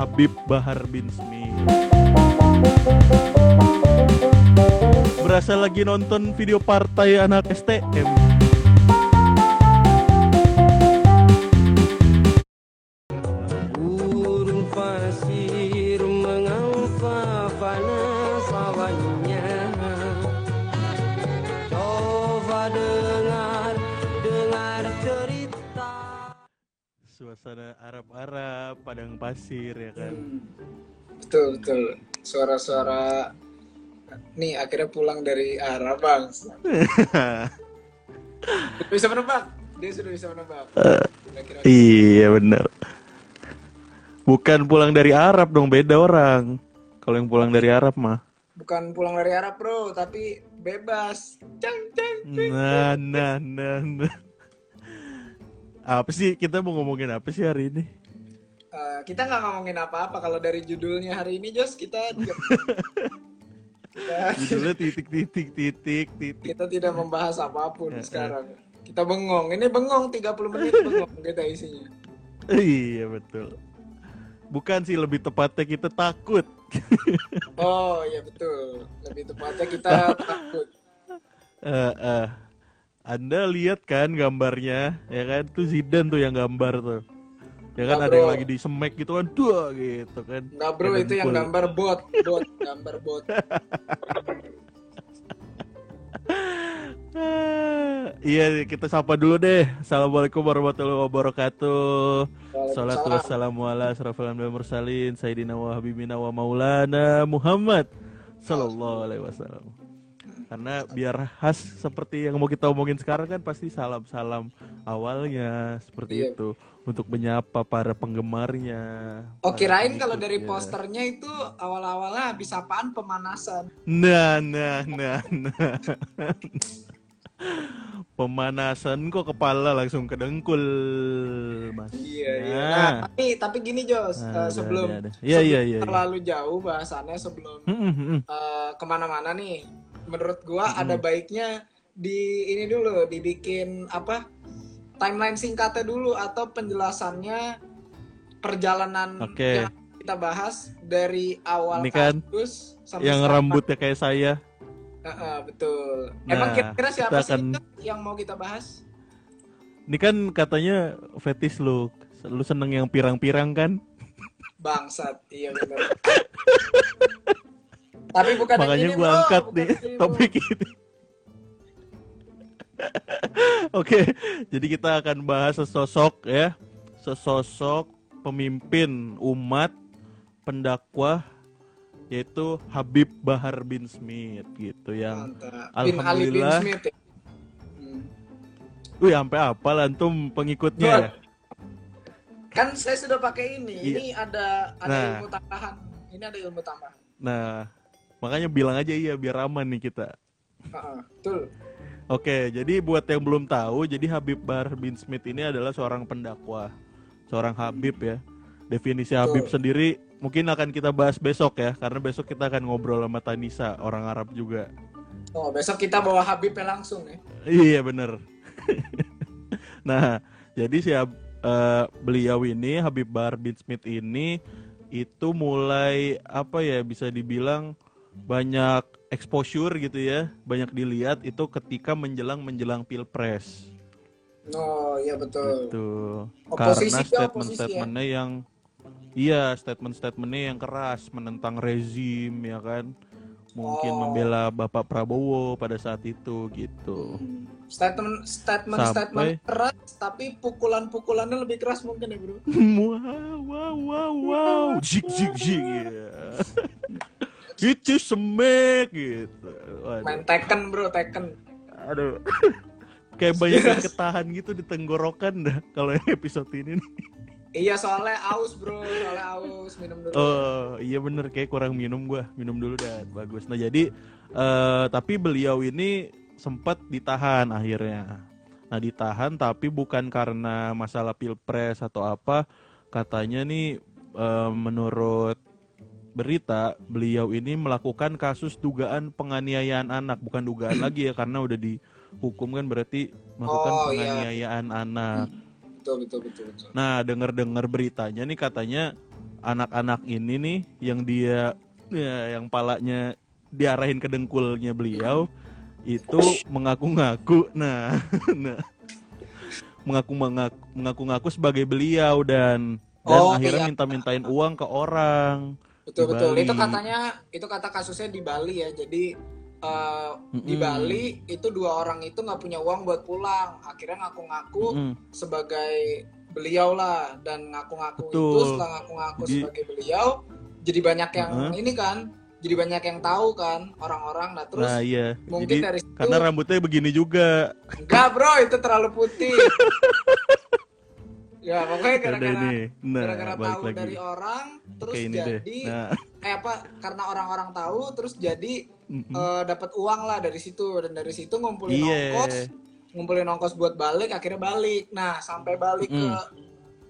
Habib Bahar bin Smith. Berasa lagi nonton video partai anak STM. Padang pasir ya kan. Betul, betul. Suara-suara nih akhirnya pulang dari Arab, Bang. Bisa menebak. Dia sudah bisa menebak. Kira-kira iya bener. Bukan pulang dari Arab dong, beda orang. Kalau yang pulang dari Arab mah. bukan pulang dari Arab, Bro, tapi bebas. Cang, cang. Nah, nah, nah, nah. Apa sih kita mau ngomongin apa sih hari ini? Eh, kita nggak ngomongin apa-apa kalau dari judulnya hari ini, Jos, kita kita, Judulnya titik titik titik titik. kita tidak membahas apa pun sekarang. Kita bengong. Ini bengong 30 menit bengong kita isinya. Iya betul. Bukan sih lebih tepatnya kita takut. Oh, iya betul. Lebih tepatnya kita takut. Eh, eh. Anda lihat kan gambarnya, ya kan? Tuh Zidane tuh yang gambar tuh. Ya kan Nah, ada yang bro. lagi di semek gitu kan, dua gitu kan. Enggak bro, Ada itu yang dengkul. gambar bot, bot, gambar bot. Iya, kita sapa dulu deh. Assalamualaikum warahmatullahi wabarakatuh. Salatu wassalamu ala asrafil anbiya'i wal mursalin Sayyidina wa habibina wa maulana Muhammad Sallallahu alaihi wasallam Karena biar khas seperti yang mau kita omongin sekarang kan pasti salam-salam awalnya seperti Iya. itu untuk menyapa para penggemarnya. Oh kirain kalau dari posternya itu awal-awalnya habis apaan pemanasan. Nah, nah, nah, nah. Pemanasan kok kepala langsung ke dengkul, Mas. Iya iya. Nah. Nah, tapi tapi gini Jos, Nah, ada, sebelum ada, ada. Iya, sebelum iya, iya, iya. terlalu jauh bahasannya sebelum Mm, eh, ke mana-mana nih, menurut gua Mm-mm. ada baiknya di ini dulu dibikin apa timeline singkatnya dulu atau penjelasannya perjalanan Oke. yang kita bahas dari awal Ini kan kasus sampai Yang sekarang. rambutnya kayak saya. Heeh, betul. Nah, Emang kira-kira siapa kita akan- sih Cok, yang mau kita bahas? Ini kan katanya fetish lu. Lu seneng yang pirang-pirang kan? Bangsat, iya benar. Tapi bukan Makanya bro. angkat Bukan nih bro. topik ini. Oke, jadi kita akan bahas sesosok ya, sesosok pemimpin umat pendakwah yaitu Habib Bahar bin Smith gitu yang Mantap. Bin Ali bin Alhamdulillah. Smith. ya. Hmm. Wih sampai apa antum pengikutnya ya? Kan saya sudah pakai ini. Iya. Ini ada ada Nah. ilmu tambahan. Ini ada ilmu tambahan. Nah, makanya bilang aja iya biar aman nih kita. Heeh, betul. Oke, jadi buat yang belum tahu, jadi Habib Bahar bin Smith ini adalah seorang pendakwah, seorang Habib ya. Definisi Habib Betul. sendiri mungkin akan kita bahas besok ya, karena besok kita akan ngobrol sama Tanisa, orang Arab juga. Oh, besok kita bawa Habibnya langsung ya. Iya bener. nah, jadi si Hab- eh, beliau ini Habib Bahar bin Smith ini itu mulai apa ya bisa dibilang banyak exposure gitu ya, banyak dilihat itu ketika menjelang menjelang pilpres. Oh, iya betul. Gitu. Oposisi Karena ya, oposisi ya. statement-statementnya yang iya, statement-statementnya yang keras menentang rezim ya kan. Mungkin Oh. membela Bapak Prabowo pada saat itu gitu. Hmm. Statement statement statement Sampai- keras tapi pukulan-pukulannya lebih keras mungkin ya, Bro. wow, wow, wow, wow, jik, jik, jik, ya. Itu semek gitu. Waduh. Main Tekken, Bro, Tekken. Aduh. Kayak banyak yang ketahan gitu di tenggorokan dah kalau episode ini. nih. Iya, soalnya aus, Bro. Soalnya aus, minum dulu. Oh iya bener kayak kurang minum gua minum dulu dan bagus. Nah jadi eh, tapi beliau ini sempat ditahan akhirnya. Nah ditahan tapi bukan karena masalah pilpres atau apa. Katanya nih eh, menurut berita beliau ini melakukan kasus dugaan penganiayaan anak bukan dugaan lagi ya karena udah dihukum kan berarti melakukan Oh, iya. penganiayaan anak. Betul, betul, betul, betul. Nah, denger-dengar beritanya nih katanya anak-anak ini nih yang dia ya yang palanya diarahin ke dengkulnya beliau itu mengaku-ngaku nah nah mengaku mengaku ngaku sebagai beliau dan dan Oh, akhirnya iya. minta-mintain uang ke orang Betul Di betul. Bali. Itu katanya itu kata kasusnya di Bali ya. Jadi eh, di Mm-mm. Bali itu dua orang itu nggak punya uang buat pulang. Akhirnya ngaku-ngaku Mm-mm. sebagai beliau lah dan ngaku-ngaku itu setelah ngaku-ngaku Jadi- sebagai beliau jadi banyak yang Heeh. ini kan. Jadi banyak yang tahu kan orang-orang. Nah terus nah iya mungkin jadi dari situ karena rambutnya begini juga enggak bro itu terlalu putih. ya pokoknya ada gara-gara ini. Nah gara-gara tahu lagi. dari orang terus kayak jadi nah. eh apa karena orang-orang tahu terus jadi mm-mm. eh, dapat uang lah dari situ. Dan dari situ ngumpulin Iya. ongkos ngumpulin ongkos buat balik akhirnya balik. Nah sampai balik ke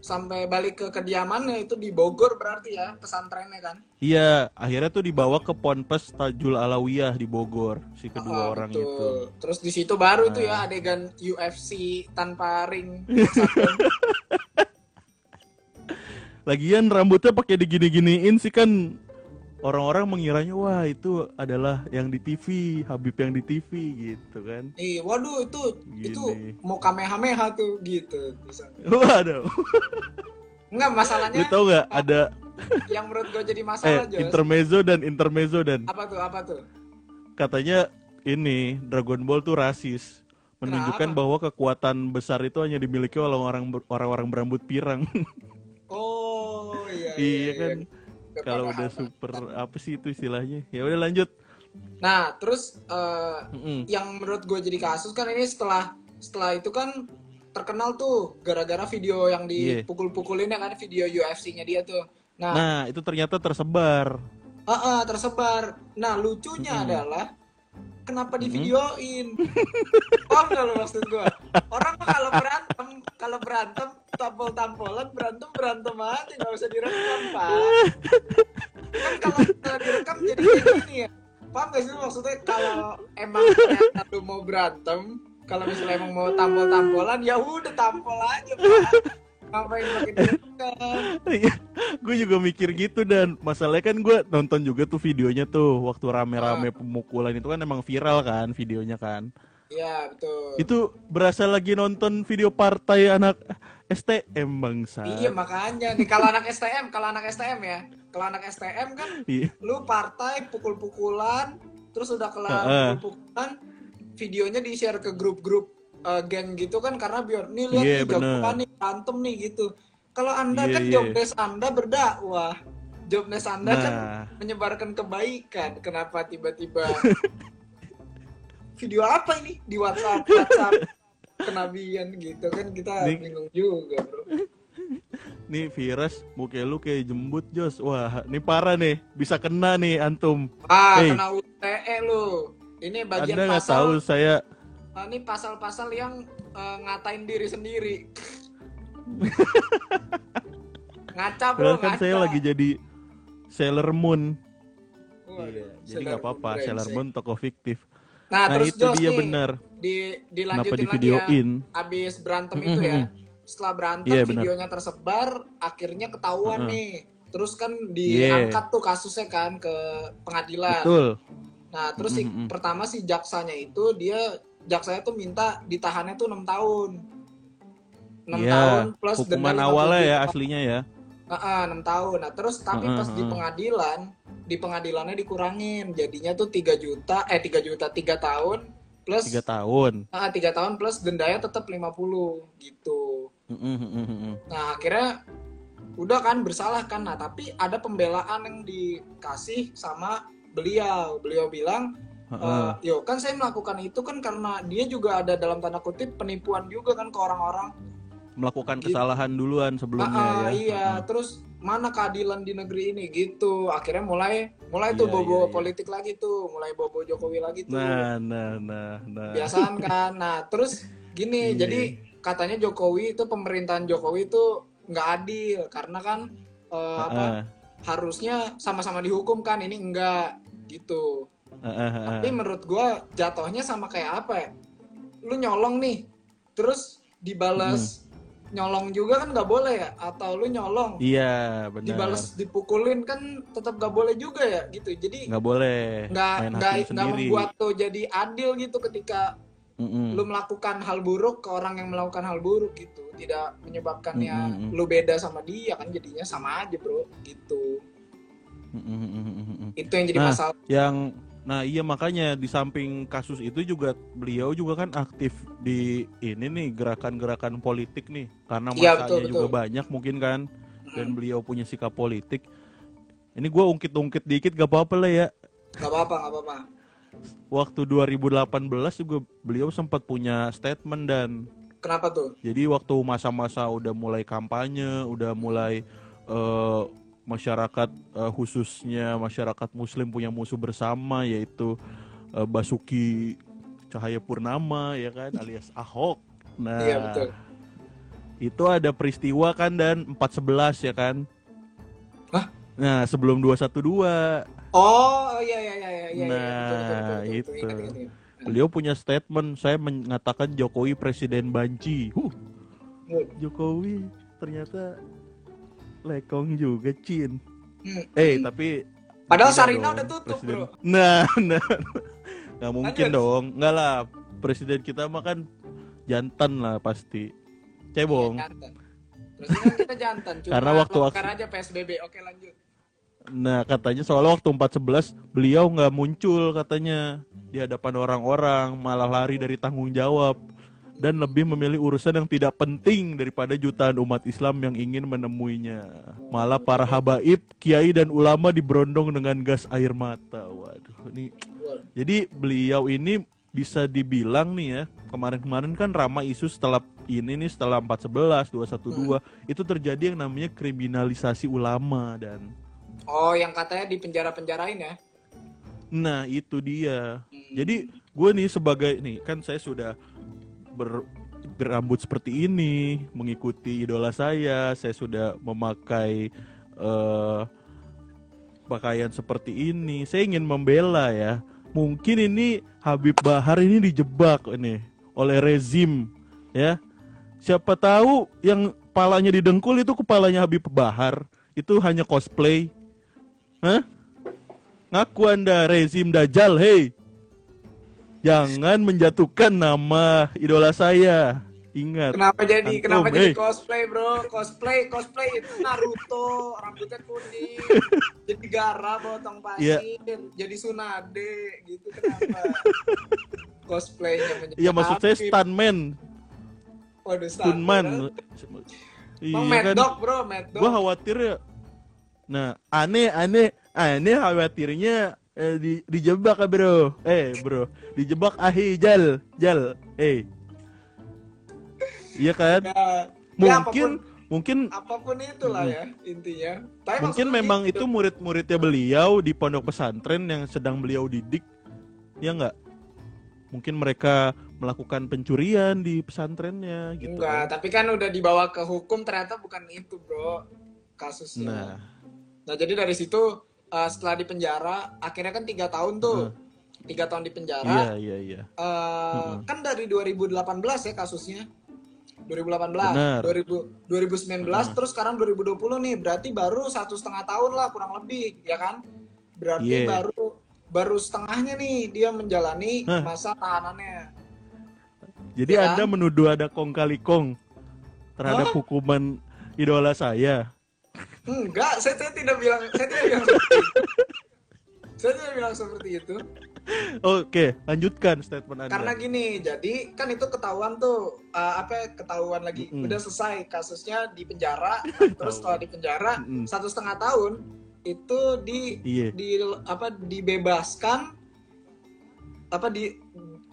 sampai balik ke kediamannya itu di Bogor berarti ya pesantrennya kan Iya, akhirnya tuh dibawa ke Ponpes Tajul Alawiyah di Bogor si kedua orang betul. itu. terus di situ baru tuh ya Nah. adegan UFC tanpa ring Lagian rambutnya pakai digini-giniin sih kan orang-orang mengiranya wah itu adalah yang di TV, Habib yang di TV gitu kan. Ih, waduh itu itu Gini. mau kamehameha tuh gitu bisa. Waduh, Enggak lu masalahnya tau nggak ada yang menurut gue jadi eh masalah Jos. intermezzo dan intermezzo dan Apa tuh? Apa tuh? katanya ini Dragon Ball tuh rasis. Menunjukkan Kenapa? bahwa kekuatan besar itu hanya dimiliki oleh orang orang-orang berambut pirang. Oh, iya. iya kan. Udah Kalau udah super apa sih itu istilahnya? Ya udah lanjut. Nah, terus eh, Mm-mm. yang menurut gue jadi kasus kan ini setelah setelah itu kan terkenal tuh gara-gara video yang Iya. dipukul-pukulin ya kan video UFC-nya dia tuh. Nah, Nah, itu ternyata tersebar. ah, ah, tersebar. Nah, lucunya Mm-mm. adalah kenapa di Mm-mm. videoin? Paham nggak lo maksud gue? Orang mah kalau berantem, kalau berantem tampol-tampolan berantem berantem aja nggak usah direkam pak. Kan kalau direkam jadi gini ya. Paham gak sih maksudnya kalau emang ternyata lu mau berantem, kalau misalnya emang mau tampol-tampolan ya udah tampol aja pak. Ngapain pakai direkam? gue juga mikir gitu dan masalahnya kan gue nonton juga tuh videonya tuh waktu rame-rame pemukulan itu kan emang viral kan videonya kan. Iya betul. Itu berasa lagi nonton video partai anak STM bangsa. Iya makanya nih kalau anak STM, kalau anak STM ya, kalau anak STM kan Iya. lu partai pukul-pukulan, terus udah kelar Heeh. pukul-pukulan, videonya di share ke grup-grup eh, geng gitu kan karena biar nih lihat Iya, nih jagoan nih berantem nih gitu. Kalau anda Iya, kan iya. job desk anda berdakwah, job desk anda kan Nah, menyebarkan kebaikan. Kenapa tiba-tiba video apa ini di WhatsApp WhatsApp kenabian gitu kan kita Nih. bingung juga bro. nih virus muka lu kayak jembut Jos. Wah, ini parah nih. Bisa kena nih antum. Ah, Hey. kena UTE lu. Ini bagian Anda nggak tahu saya ah, ini pasal-pasal yang eh, ngatain diri sendiri. ngaca bro, kan ngaca. saya lagi jadi Sailor Moon. Waduh, Iya, jadi nggak apa-apa. Sailor Moon tokoh fiktif. Nah, Nah, terus itu Jos dia benar. di Kenapa dilanjutin di lagi ya. videoin? Abis berantem Mm-mm, itu ya. Setelah berantem Iya, benar. videonya tersebar, akhirnya ketahuan Mm-mm. nih. Terus kan Iya. diangkat tuh kasusnya kan ke pengadilan. Betul. Nah, terus si, Mm-mm. pertama si jaksanya itu dia jaksanya tuh minta ditahannya tuh enam tahun. 6 Iya, tahun plus Hukuman denda 50 awalnya ya aslinya ya. Heeh, 6 tahun. Nah, terus tapi Heeh, pas di heeh. pengadilan, di pengadilannya dikurangin. Jadinya tuh 3 juta eh 3 juta 3 tahun plus Tiga tahun. Ah, 3 tahun plus dendanya tetap 50 gitu. Nah, akhirnya udah kan bersalah kan. Nah, tapi ada pembelaan yang dikasih sama beliau. Beliau bilang Eh, yo kan saya melakukan itu kan karena dia juga ada dalam tanda kutip penipuan juga kan ke orang-orang. Melakukan Gitu. kesalahan duluan sebelumnya ah, ya. iya, Heeh. terus mana keadilan di negeri ini gitu. Akhirnya mulai mulai tuh Iya, bobo iya, iya. politik lagi tuh, mulai bobo Jokowi lagi tuh. Nah, nah, nah, nah. Biasaan kan. Nah, terus gini, Iya. jadi katanya Jokowi itu pemerintahan Jokowi itu nggak adil karena kan eh, apa Heeh, harusnya sama-sama dihukum kan ini enggak gitu. Tapi menurut gua jatuhnya sama kayak apa ya? Lu nyolong nih, terus dibalas nyolong juga kan nggak boleh ya atau lu nyolong Iya, benar. dibales dipukulin kan tetap nggak boleh juga ya gitu jadi Nggak boleh nggak nggak membuat tuh jadi adil gitu ketika Mm-mm. lu melakukan hal buruk ke orang yang melakukan hal buruk gitu tidak menyebabkannya Mm-mm. lu beda sama dia kan jadinya sama aja bro gitu Mm-mm. itu yang jadi Nah. masalah yang nah iya makanya di samping kasus itu juga beliau juga kan aktif di ini nih gerakan-gerakan politik nih. Karena Iya, masanya betul, juga betul. banyak mungkin kan. Dan Hmm, beliau punya sikap politik. Ini gua ungkit-ungkit dikit gak apa-apa lah ya. Nggak apa-apa nggak apa-apa. Waktu 2018 juga beliau sempat punya statement dan kenapa tuh? Jadi waktu masa-masa udah mulai kampanye udah mulai eh, masyarakat eh, khususnya masyarakat muslim punya musuh bersama yaitu eh, Basuki Cahayapurnama ya kan alias Ahok nah iya betul itu ada peristiwa kan dan 411 ya kan Hah? nah sebelum 212 oh iya iya iya iya iya Nah, betul, betul, betul, betul, betul. itu. Ingat, ingat, ingat. beliau punya statement saya mengatakan Jokowi presiden banci huh. Jokowi ternyata lekong juga Cin Hmm. eh tapi Padahal Sarina dong, udah tutup, presiden. bro. nah nah nggak mungkin Lanjut. dong nggak lah presiden kita mah kan jantan lah pasti cebong jantan. Kan kita jantan cuma Karena waktu aja PSBB oke lanjut Nah katanya soalnya waktu 411 beliau nggak muncul katanya di hadapan orang-orang malah lari dari tanggung jawab dan lebih memilih urusan yang tidak penting daripada jutaan umat Islam yang ingin menemuinya. Malah para habaib, kiai dan ulama diberondong dengan gas air mata. Waduh, ini jadi beliau ini bisa dibilang nih ya kemarin-kemarin kan ramai isu setelah ini nih setelah 411 212 itu terjadi yang namanya kriminalisasi ulama dan oh yang katanya di penjara penjarain ya Nah itu dia. Hmm. Jadi gue nih sebagai nih kan saya sudah ber, berambut seperti ini, mengikuti idola saya, saya sudah memakai eh, pakaian seperti ini. Saya ingin membela ya. Mungkin ini Habib Bahar ini dijebak ini oleh rezim ya. Siapa tahu yang kepalanya didengkul itu kepalanya Habib Bahar. Itu hanya cosplay. Hah? Ngaku anda rezim Dajjal, hei. Jangan menjatuhkan nama idola saya. Ingat. kenapa jadi Antum, kenapa eh. jadi cosplay bro cosplay cosplay itu Naruto rambutnya kuning jadi Gara potong pasir Iya. jadi Tsunade gitu kenapa cosplaynya menjadi Iya maksud saya stuntman, waduh stuntman. Iya Mad kan. Dog bro Mad Dog Gua khawatir ya. Nah, aneh aneh aneh khawatirnya eh, di dijebak ya, Bro. Eh, Bro. Dijebak ahi jal, jal. Eh. Iya kan? ya, ya Mungkin apa pun, mungkin apa pun itulah Hmm. ya intinya Tapi mungkin memang gitu. itu murid-muridnya beliau di pondok pesantren yang sedang beliau didik ya nggak mungkin mereka melakukan pencurian di pesantrennya gitu Enggak, tapi kan udah dibawa ke hukum ternyata bukan itu, Bro. Kasusnya. nah Nah, jadi dari situ uh, setelah di penjara, akhirnya kan tiga tahun tuh. Tiga tahun di iya penjara. iya iya uh, Kan dari 2018 ya kasusnya. 2018, Benar. 2000, 2019, terus sekarang 2020 nih. Berarti baru satu setengah tahun lah kurang lebih, ya kan? Berarti Iya. baru baru setengahnya nih dia menjalani Hah. masa tahanannya. jadi Ya anda kan? menuduh ada kong kali kong terhadap hukuman idola saya Enggak, saya, saya tidak bilang, saya tidak bilang. Saya tidak bilang seperti itu. oke lanjutkan statement anda. Karena gini, jadi kan itu ketahuan tuh uh, apa ya, ketahuan lagi. Mm-mm. udah selesai kasusnya di penjara, terus setelah di penjara satu setengah tahun itu di iya. di apa dibebaskan apa di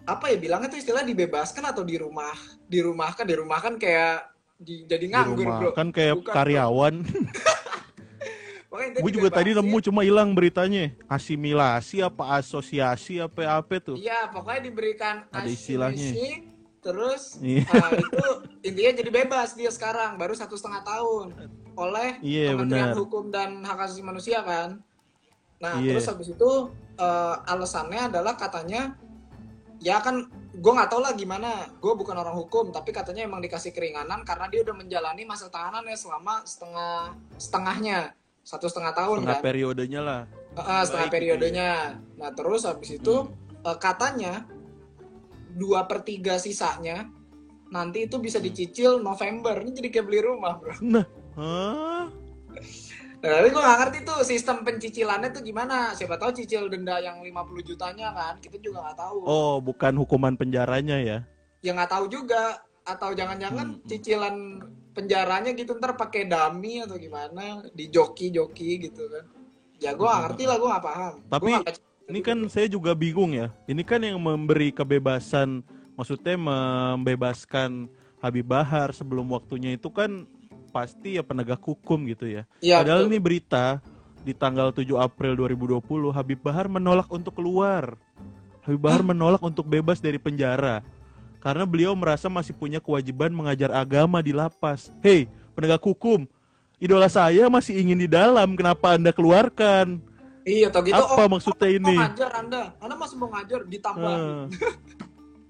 apa ya bilangnya tuh istilah dibebaskan atau di rumah di rumah kan di rumah kan kayak di, jadi di nganggur rumah bro. kan kayak Bukan, karyawan gue juga tadi nemu cuma hilang beritanya asimilasi apa asosiasi apa apa tuh Iya, pokoknya diberikan Ada istilahnya. terus Iya. uh, itu intinya jadi bebas dia sekarang baru satu setengah tahun oleh Iya, Kementerian benar. Hukum dan Hak Asasi Manusia kan. Nah Iya. terus habis itu uh, alasannya adalah katanya ya kan gue nggak tahu lah gimana gue bukan orang hukum tapi katanya emang dikasih keringanan karena dia udah menjalani masa tahanannya selama setengah setengahnya satu setengah tahun Setengah kan periodenya lah. Heeh, setengah Baik, periodenya nah terus habis itu Hmm. eh, katanya dua per tiga sisanya nanti itu Hmm. bisa dicicil November ini jadi kayak beli rumah bro Nah, hah? Nah, tapi gue gak ngerti tuh sistem pencicilannya tuh gimana. Siapa tahu cicil denda yang 50 jutanya kan. Kita juga nggak tahu. Oh, bukan hukuman penjaranya ya? Ya nggak tahu juga. Atau jangan-jangan Hmm. cicilan penjaranya gitu ntar pakai dami atau gimana. Di joki-joki gitu kan. Ya gue gak ngerti lah, gue gak paham. Gua Tapi nggak baca- Ini kan saya juga bingung ya. Ini kan yang memberi kebebasan, maksudnya membebaskan Habib Bahar sebelum waktunya itu kan pasti ya penegak hukum gitu ya. Iya, Padahal betul. ini berita di tanggal 7 April 2020 Habib Bahar menolak untuk keluar. Habib Bahar menolak untuk bebas dari penjara. Karena beliau merasa masih punya kewajiban mengajar agama di lapas. Hei, penegak hukum, idola saya masih ingin di dalam, kenapa Anda keluarkan? Iya, atau gitu. Apa oh, maksudnya mau ini? ngajar Anda. Anda masih mau ngajar ditambah Ah.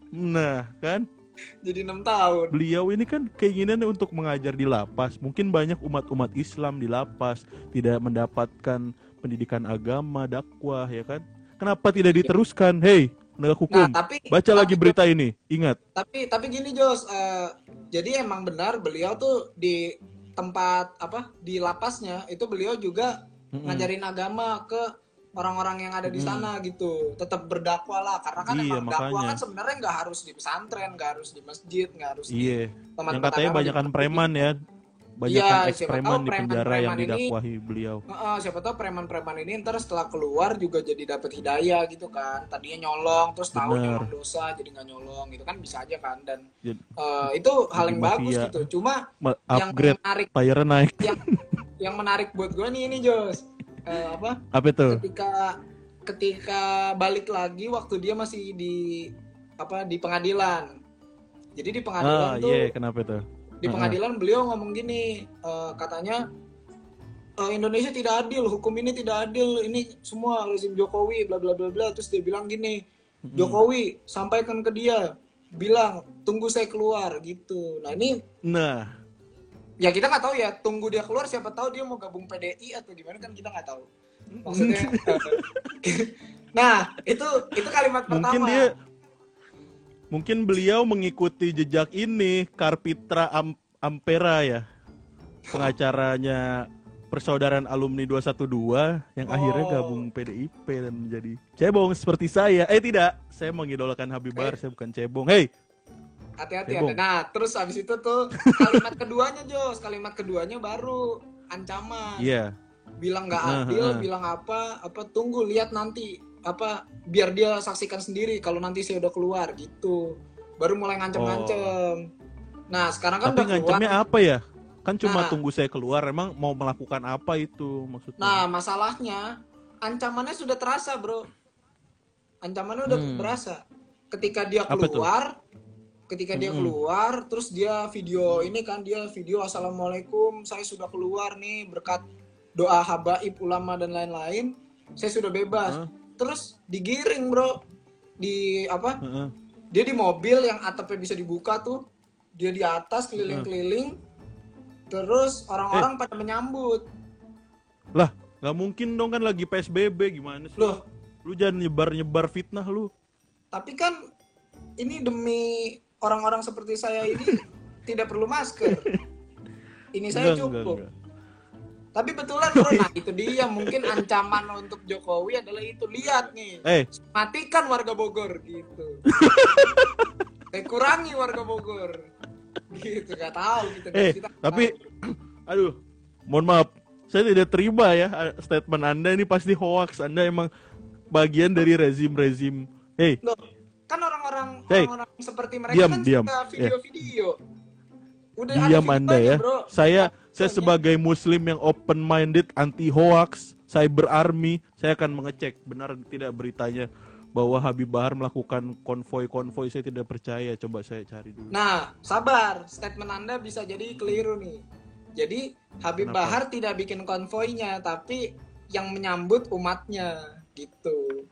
Nah, kan jadi enam tahun. beliau ini kan keinginannya untuk mengajar di lapas. Mungkin banyak umat-umat Islam di lapas tidak mendapatkan pendidikan agama, dakwah, ya kan? Kenapa tidak diteruskan? Hei, penegak hukum, Nah, tapi baca lagi tapi- berita ini. Ingat, tapi tapi gini Jos eh, jadi emang benar beliau tuh di tempat apa di lapasnya itu beliau juga Mm-mm. ngajarin agama ke orang-orang yang ada di Mm. sana gitu tetap berdakwah lah karena kan Iya, emang dakwah kan sebenarnya nggak harus di pesantren nggak harus di masjid nggak harus di iya. tempat Yang katanya banyakan preman ya, banyakan Iya, siapa preman di penjara yang preman-preman ini- didakwahi beliau. Heeh, siapa tahu preman-preman ini ntar setelah keluar juga jadi dapat hidayah gitu kan tadinya nyolong terus tahu Bener. nyolong dosa jadi nggak nyolong gitu kan bisa aja kan dan Jadi- eh, itu hal yang bagus mafia. gitu cuma Ma- yang Upgrade, menarik tire naik. yang menarik buat gue nih ini Jos Eh, apa Apa itu? ketika ketika balik lagi waktu dia masih di apa di pengadilan jadi di pengadilan Ah, tuh iya, kenapa itu? Di pengadilan beliau ngomong gini eh, katanya "Eh, Indonesia tidak adil hukum ini tidak adil ini semua rezim Jokowi bla bla bla bla. Terus dia bilang gini Jokowi sampaikan ke dia bilang tunggu saya keluar gitu. Nah ini Nah, ya kita nggak tahu ya tunggu dia keluar siapa tahu dia mau gabung PDI atau gimana kan kita nggak tahu. Maksudnya nah itu itu kalimat mungkin pertama. dia mungkin beliau mengikuti jejak ini Karpitra Am- Ampera ya. Pengacaranya persaudaraan alumni 212 yang akhirnya Oh. gabung PDIP dan menjadi cebong seperti saya. Eh tidak. Saya mengidolakan Habib Bahar saya bukan cebong. Hei hati-hati ada nah terus habis itu tuh kalimat keduanya Jos. Kalimat keduanya baru ancaman. Iya. Bilang nggak Nah, adil nah. bilang apa apa tunggu lihat nanti apa biar dia saksikan sendiri kalau nanti saya udah keluar gitu baru mulai ngancem-ngancem nah sekarang kan Oh. tapi udah keluar ngancamnya apa ya kan cuma Nah. tunggu saya keluar emang mau melakukan apa itu maksudnya nah masalahnya ancamannya sudah terasa bro ancamannya udah Hmm. berasa ketika dia keluar ketika dia Mm-mm. keluar terus dia video ini kan dia video assalamualaikum saya sudah keluar nih berkat doa habaib ulama dan lain-lain saya sudah bebas Hah? Terus digiring bro. Di apa? Heeh. dia di mobil yang atapnya bisa dibuka tuh. Dia di atas keliling-keliling. Terus orang-orang pada menyambut. Nggak mungkin dong kan lagi PSBB gimana sih? Loh. Lu jangan nyebar nyebar fitnah lu. Tapi kan ini demi orang-orang seperti saya ini tidak perlu masker. Ini saya Enggak, enggak, cukup. enggak. Tapi betulan bro nah itu dia mungkin ancaman untuk Jokowi adalah itu lihat nih eh matikan warga Bogor gitu eh kurangi warga Bogor gitu nggak tahu gitu Eh, Kita tapi tahu. aduh, mohon maaf, saya tidak terima ya statement Anda ini pasti hoax. Anda emang bagian dari rezim-rezim. Hei, Loh, kan orang-orang Hey, orang-orang seperti mereka diam, kan diam. suka video-video. Udah diam ada Anda ya. Bro. Saya saya sebagai muslim yang open minded, anti hoax, cyber army, saya akan mengecek benar tidak beritanya bahwa Habib Bahar melakukan konvoy-konvoy saya tidak percaya. Coba saya cari dulu. Nah, sabar. Statement Anda bisa jadi keliru nih. Jadi Habib Kenapa? Bahar tidak bikin konvoynya, tapi yang menyambut umatnya gitu.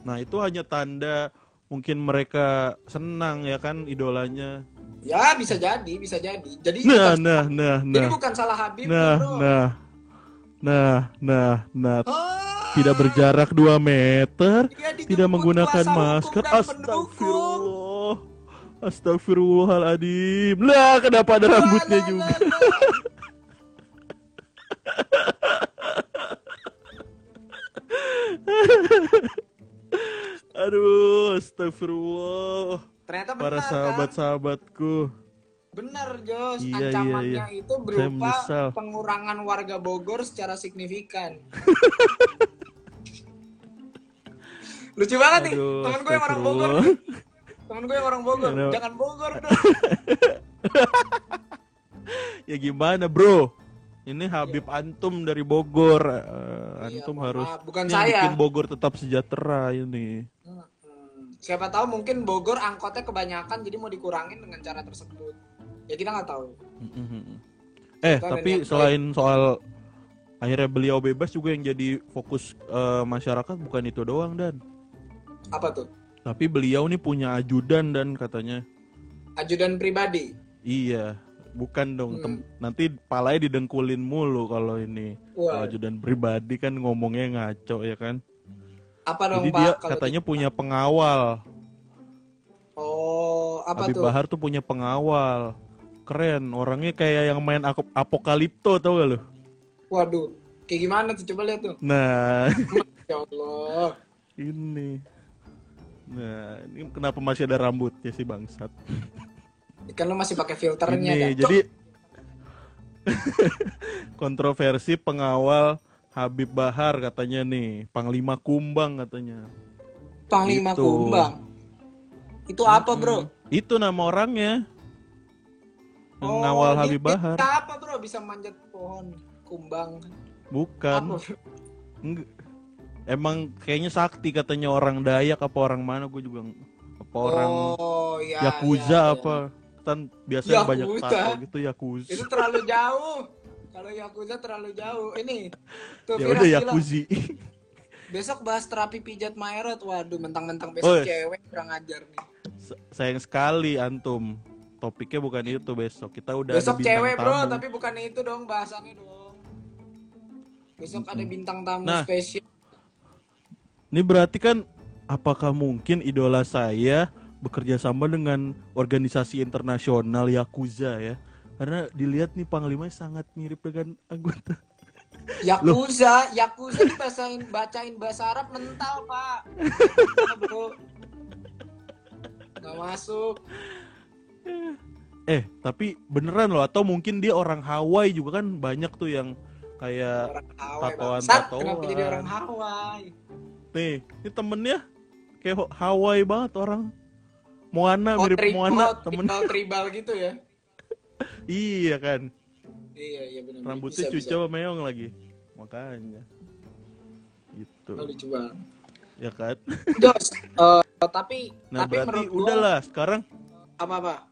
Nah, itu hanya tanda mungkin mereka senang ya kan idolanya. Ya bisa jadi, bisa jadi. Jadi Nah, bukan, nah, nah, jadi nah. bukan salah Habib Nah, bro. nah. Nah, nah, nah. Ah, Tidak berjarak 2 meter, tidak menggunakan masker. Astagfirullah. Astagfirullahaladzim. Lah, kenapa ada rambutnya lah, juga? lah, lah. Aduh, astagfirullah. Ternyata benar Para kan? sahabat-sahabatku. Benar, Jos. Iya, iya, Ancamannya iya. itu Saya berupa pengurangan warga Bogor secara signifikan. Lucu banget nih. Aduh, Temen gue yang orang Bogor. Temen gue yang orang Bogor. Jangan Bogor dong. Ya gimana, Bro? Ini Habib Antum dari Bogor. Eh, Iya, Antum harus. Bukan saya. bikin Bogor tetap sejahtera ini. Siapa tahu mungkin Bogor angkotnya kebanyakan jadi mau dikurangin dengan cara tersebut. Ya kita nggak tahu. Eh, Kita tapi selain soal akhirnya beliau bebas juga yang jadi fokus eh, masyarakat bukan itu doang dan Apa tuh? tapi beliau nih punya ajudan dan katanya Ajudan pribadi. iya bukan dong Hmm. tem- nanti palanya didengkulin mulu kalau ini kalau ajudan pribadi kan ngomongnya ngaco ya kan apa dong jadi Pak? dia katanya di- punya pengawal Oh, apa Habib tuh? Bahar tuh punya pengawal keren orangnya kayak yang main Ap- apokalipto tau gak lo Waduh, kayak gimana tuh? Coba lihat tuh. nah Ya Allah. ini nah ini kenapa masih ada rambutnya sih bangsat Kan lu masih pakai filternya ini kan? jadi kontroversi pengawal Habib Bahar katanya nih Panglima Kumbang katanya Panglima Gitu. Kumbang. Itu apa, Bro? Itu nama orangnya Oh, ngawal Habib Bahar Apa, Bro? Bisa manjat pohon kumbang. bukan Apa? Enggak. emang kayaknya sakti katanya orang Dayak apa orang mana gue juga apa orang oh, ya, Yakuza ya, ya. apa kan biasanya banyak Yakuza. tato gitu Yakuza Itu terlalu jauh. Kalau Yakuza terlalu jauh. Ini tuh ya udah Yakuzi Besok bahas terapi pijat Maerot. Waduh, mentang-mentang besok Oh. cewek kurang ajar nih. Sayang sekali antum topiknya bukan itu besok kita udah Besok cewek, Bro, tamu. tapi bukan itu dong bahasannya dong. Besok ada bintang tamu Nah. spesial. ini berarti kan apakah mungkin idola saya bekerja sama dengan organisasi internasional Yakuza ya karena dilihat nih panglimanya sangat mirip dengan anggota Yakuza, Yakuza dibacain bacain bahasa Arab mental, Pak. Gak masuk. eh tapi beneran loh atau mungkin dia orang Hawaii juga kan banyak tuh yang kayak Orang Hawaii. tatoan- bangsat. tatoan. Kenapa jadi orang Hawaii? nih ini temennya kayak Hawaii banget orang Moana Oh, mirip tribal, Moana temen tribal, tribal gitu ya. Iya kan Iya, iya benar. rambutnya Bisa, bisa. cucu meong lagi makanya gitu lucu banget. ya kan Jos, eh, tapi nah tapi berarti gua udahlah sekarang apa-apa?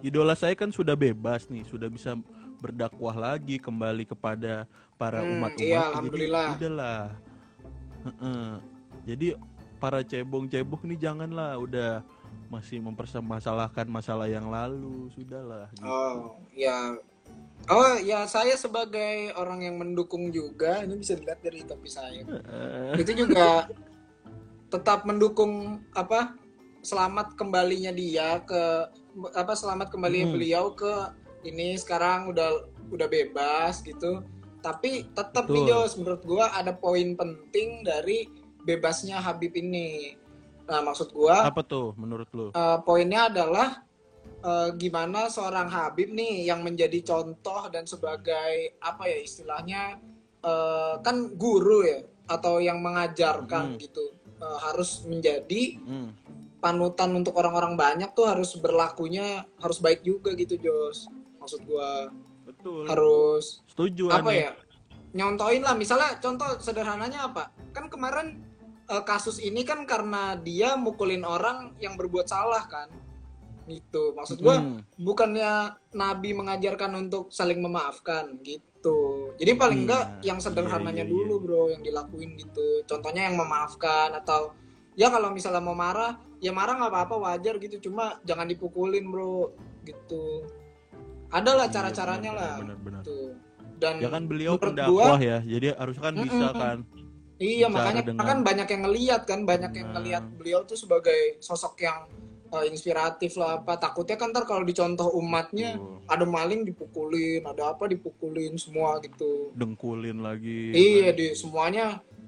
idola saya kan sudah bebas nih sudah bisa berdakwah lagi kembali kepada para Hmm, umat umat iya, alhamdulillah. jadi udahlah jadi para cebong-cebong nih janganlah udah masih mempermasalahkan masalah yang lalu sudahlah gitu. Oh, ya. Oh, ya saya sebagai orang yang mendukung juga, ini bisa dilihat dari topi saya. Itu juga tetap mendukung apa? Selamat kembalinya dia ke apa selamat kembali Hmm. beliau ke ini sekarang udah udah bebas gitu. Tapi tetap nih. Jos, menurut gua ada poin penting dari bebasnya Habib ini. Nah, maksud gua apa tuh menurut lu? eh, poinnya adalah eh, gimana seorang Habib nih yang menjadi contoh dan sebagai apa ya istilahnya eh, kan guru ya atau yang mengajarkan Hmm. gitu. Eh, harus menjadi Hmm, panutan untuk orang-orang banyak tuh harus berlakunya harus baik juga gitu Jos. Maksud gua. Betul. Harus setuju apa aneh. ya nyontoin lah. Misalnya contoh sederhananya apa? Kan kemarin eh, kasus ini kan karena dia mukulin orang yang berbuat salah kan? Gitu. Maksud gua Hmm, bukannya Nabi mengajarkan untuk saling memaafkan gitu. Jadi paling Iya, enggak yang sederhananya iya, iya, dulu iya. bro yang dilakuin gitu. Contohnya yang memaafkan atau ya kalau misalnya mau marah ya marah nggak apa-apa wajar gitu. Cuma jangan dipukulin bro gitu. Ada lah Iya, cara-caranya lah benar-benar. gitu. Dan Ya kan beliau pendakwah gua- ya, jadi harusnya kan bisa Mm-mm. kan. Iya makanya dengan- kan banyak yang ngeliat kan banyak yang ngeliat beliau tuh sebagai sosok yang eh, inspiratif lah apa takutnya kan ntar kalau dicontoh umatnya Tuh, ada maling dipukulin ada apa dipukulin semua gitu. Dengkulin lagi. iya kan. di semuanya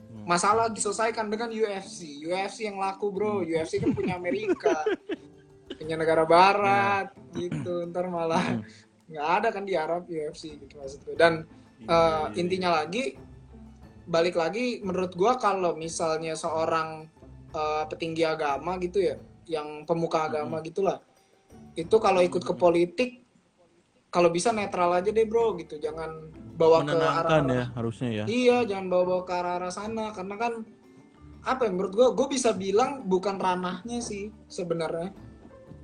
Hmm. masalah diselesaikan dengan UFC UFC yang laku bro. UFC kan punya Amerika punya negara Barat gitu. Ntar malah Hmm. nggak ada kan di Arab UFC gitu maksudnya dan Iya, iya, intinya lagi balik lagi menurut gua kalau misalnya seorang eh, petinggi agama gitu ya yang pemuka agama gitulah itu kalau ikut ke politik kalau bisa netral aja deh bro gitu. Jangan bawa ke menenangkan arah ya harusnya ya. iya jangan bawa bawa ke arah arah sana. Karena kan apa ya menurut gua gue bisa bilang bukan ranahnya sih sebenarnya.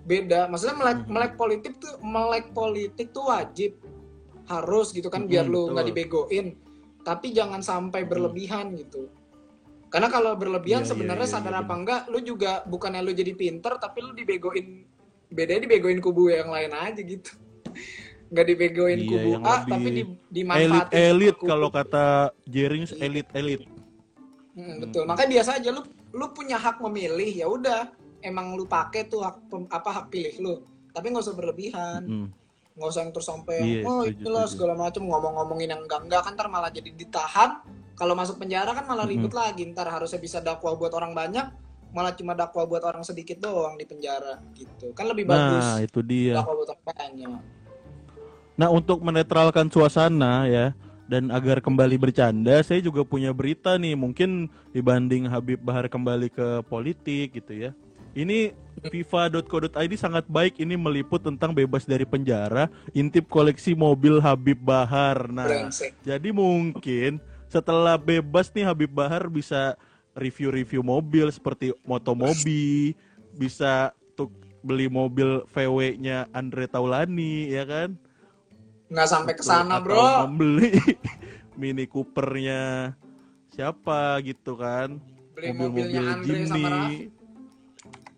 Beda. Maksudnya melek melek politik tuh melek politik tuh wajib. Harus gitu kan biar Mhm, lu nggak dibegoin tapi jangan sampai Mhm. berlebihan gitu karena kalau berlebihan Iya, iya, sebenarnya iya, sadar iya, apa enggak lu juga bukannya lu jadi pinter tapi lu dibegoin bedanya dibegoin kubu yang lain aja gitu nggak dibegoin Iya, kubu A lebih tapi di, Elit dimanfaatin elit kubu. kalau kata Jerings elit elit. Hmm, betul. Hmm. Makanya biasa aja lu lu punya hak memilih ya udah emang lu pakai tuh hak apa hak pilih lu. Tapi nggak usah berlebihan. Hmm. Nggak usah yang terus sampai Iya, oh setuju. segala macam ngomong-ngomongin yang enggak enggak kan ntar malah jadi ditahan. Kalau masuk penjara kan malah Hmm. ribut lagi. Ntar harusnya bisa dakwah buat orang banyak, malah cuma dakwah buat orang sedikit doang di penjara gitu. Kan lebih bagus Nah, itu dia. dakwah buat orang banyak. Nah, untuk menetralkan suasana ya dan agar kembali bercanda, saya juga punya berita nih. Mungkin dibanding Habib Bahar kembali ke politik gitu ya. Ini FIFA.co.id sangat baik ini meliput tentang bebas dari penjara, intip koleksi mobil Habib Bahar. Nah, Brengsek. jadi mungkin setelah bebas nih Habib Bahar bisa review-review mobil seperti Motomobi, bisa untuk beli mobil VW-nya Andre Taulani ya kan? Nggak sampai ke sana, Bro. membeli Mini Coopernya siapa gitu kan Beli sama Raffi.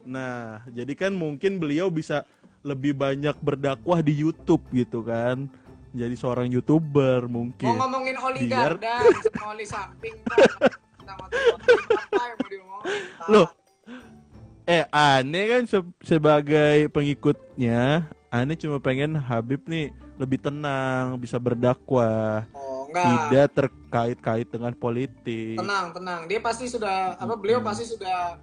Nah jadi kan mungkin beliau bisa lebih banyak berdakwah di YouTube gitu kan jadi seorang youtuber mungkin Mau ngomongin Oli Biar- Gardan sama Oli Samping. Loh. eh aneh kan se- sebagai pengikutnya aneh cuma pengen Habib nih lebih tenang bisa berdakwah Oh, enggak. tidak terkait-kait dengan politik Tenang, tenang. Dia pasti sudah apa beliau Hmm. pasti sudah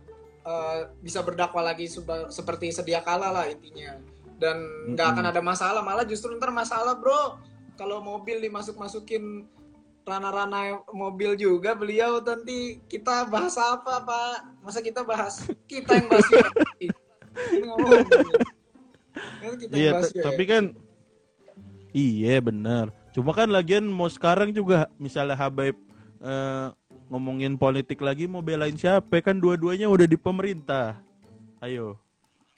eh, bisa berdakwah lagi seba- seperti sedia kala lah intinya. Dan nggak akan ada masalah, malah justru ntar masalah, Bro. Kalau mobil dimasuk-masukin ranah-ranah mobil juga beliau nanti kita bahas apa Pak? Masa kita bahas kita yang bahas kita yang Iya, bahas t- tapi kan iya benar. Cuma kan lagian mau sekarang juga misalnya Habib eh, ngomongin politik lagi mau belain siapa? Kan dua-duanya udah di pemerintah. Ayo,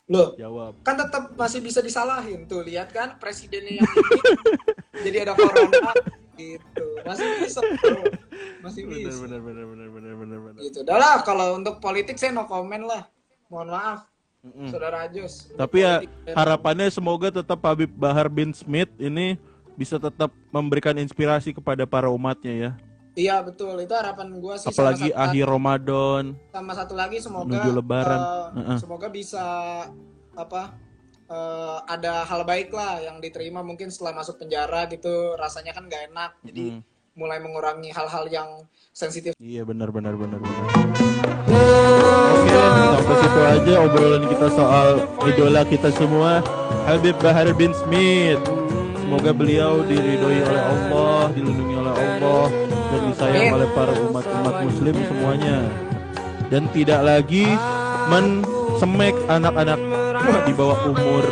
Loh, jawab. kan tetap masih bisa disalahin tuh lihat kan presidennya yang ini jadi ada corona gitu masih bisa bro. masih bisa benar benar benar benar benar benar. gitu udah lah kalau untuk politik saya no comment lah mohon maaf Mm-mm. saudara Ajus Untuk Tapi ya politik, harapannya semoga tetap Habib Bahar bin Smith ini bisa tetap memberikan inspirasi kepada para umatnya ya. Iya betul itu harapan gua sih Apalagi sama satu, akhir Ramadan. sama satu lagi semoga menuju Lebaran. eh, Heeh. semoga bisa apa eh, ada hal baik lah yang diterima mungkin setelah masuk penjara gitu rasanya kan nggak enak jadi Mm. mulai mengurangi hal-hal yang sensitif Iya benar benar benar benar. Oke, sampai situ aja obrolan kita soal idola kita semua Habib Bahar bin Smith. Semoga beliau diridhoi oleh Allah, dilindungi oleh Allah Amin. oleh para umat-umat muslim semuanya. Dan tidak lagi mensemek anak-anak di bawah umur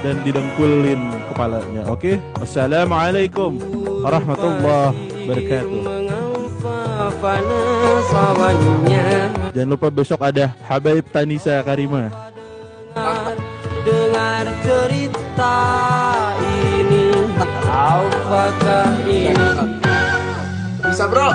dan didengkulin kepalanya. Oke? Wassalamualaikum warahmatullahi wabarakatuh. Jangan lupa besok ada Habaib Tanisa Karima. dengar cerita ini apakah ini bisa bro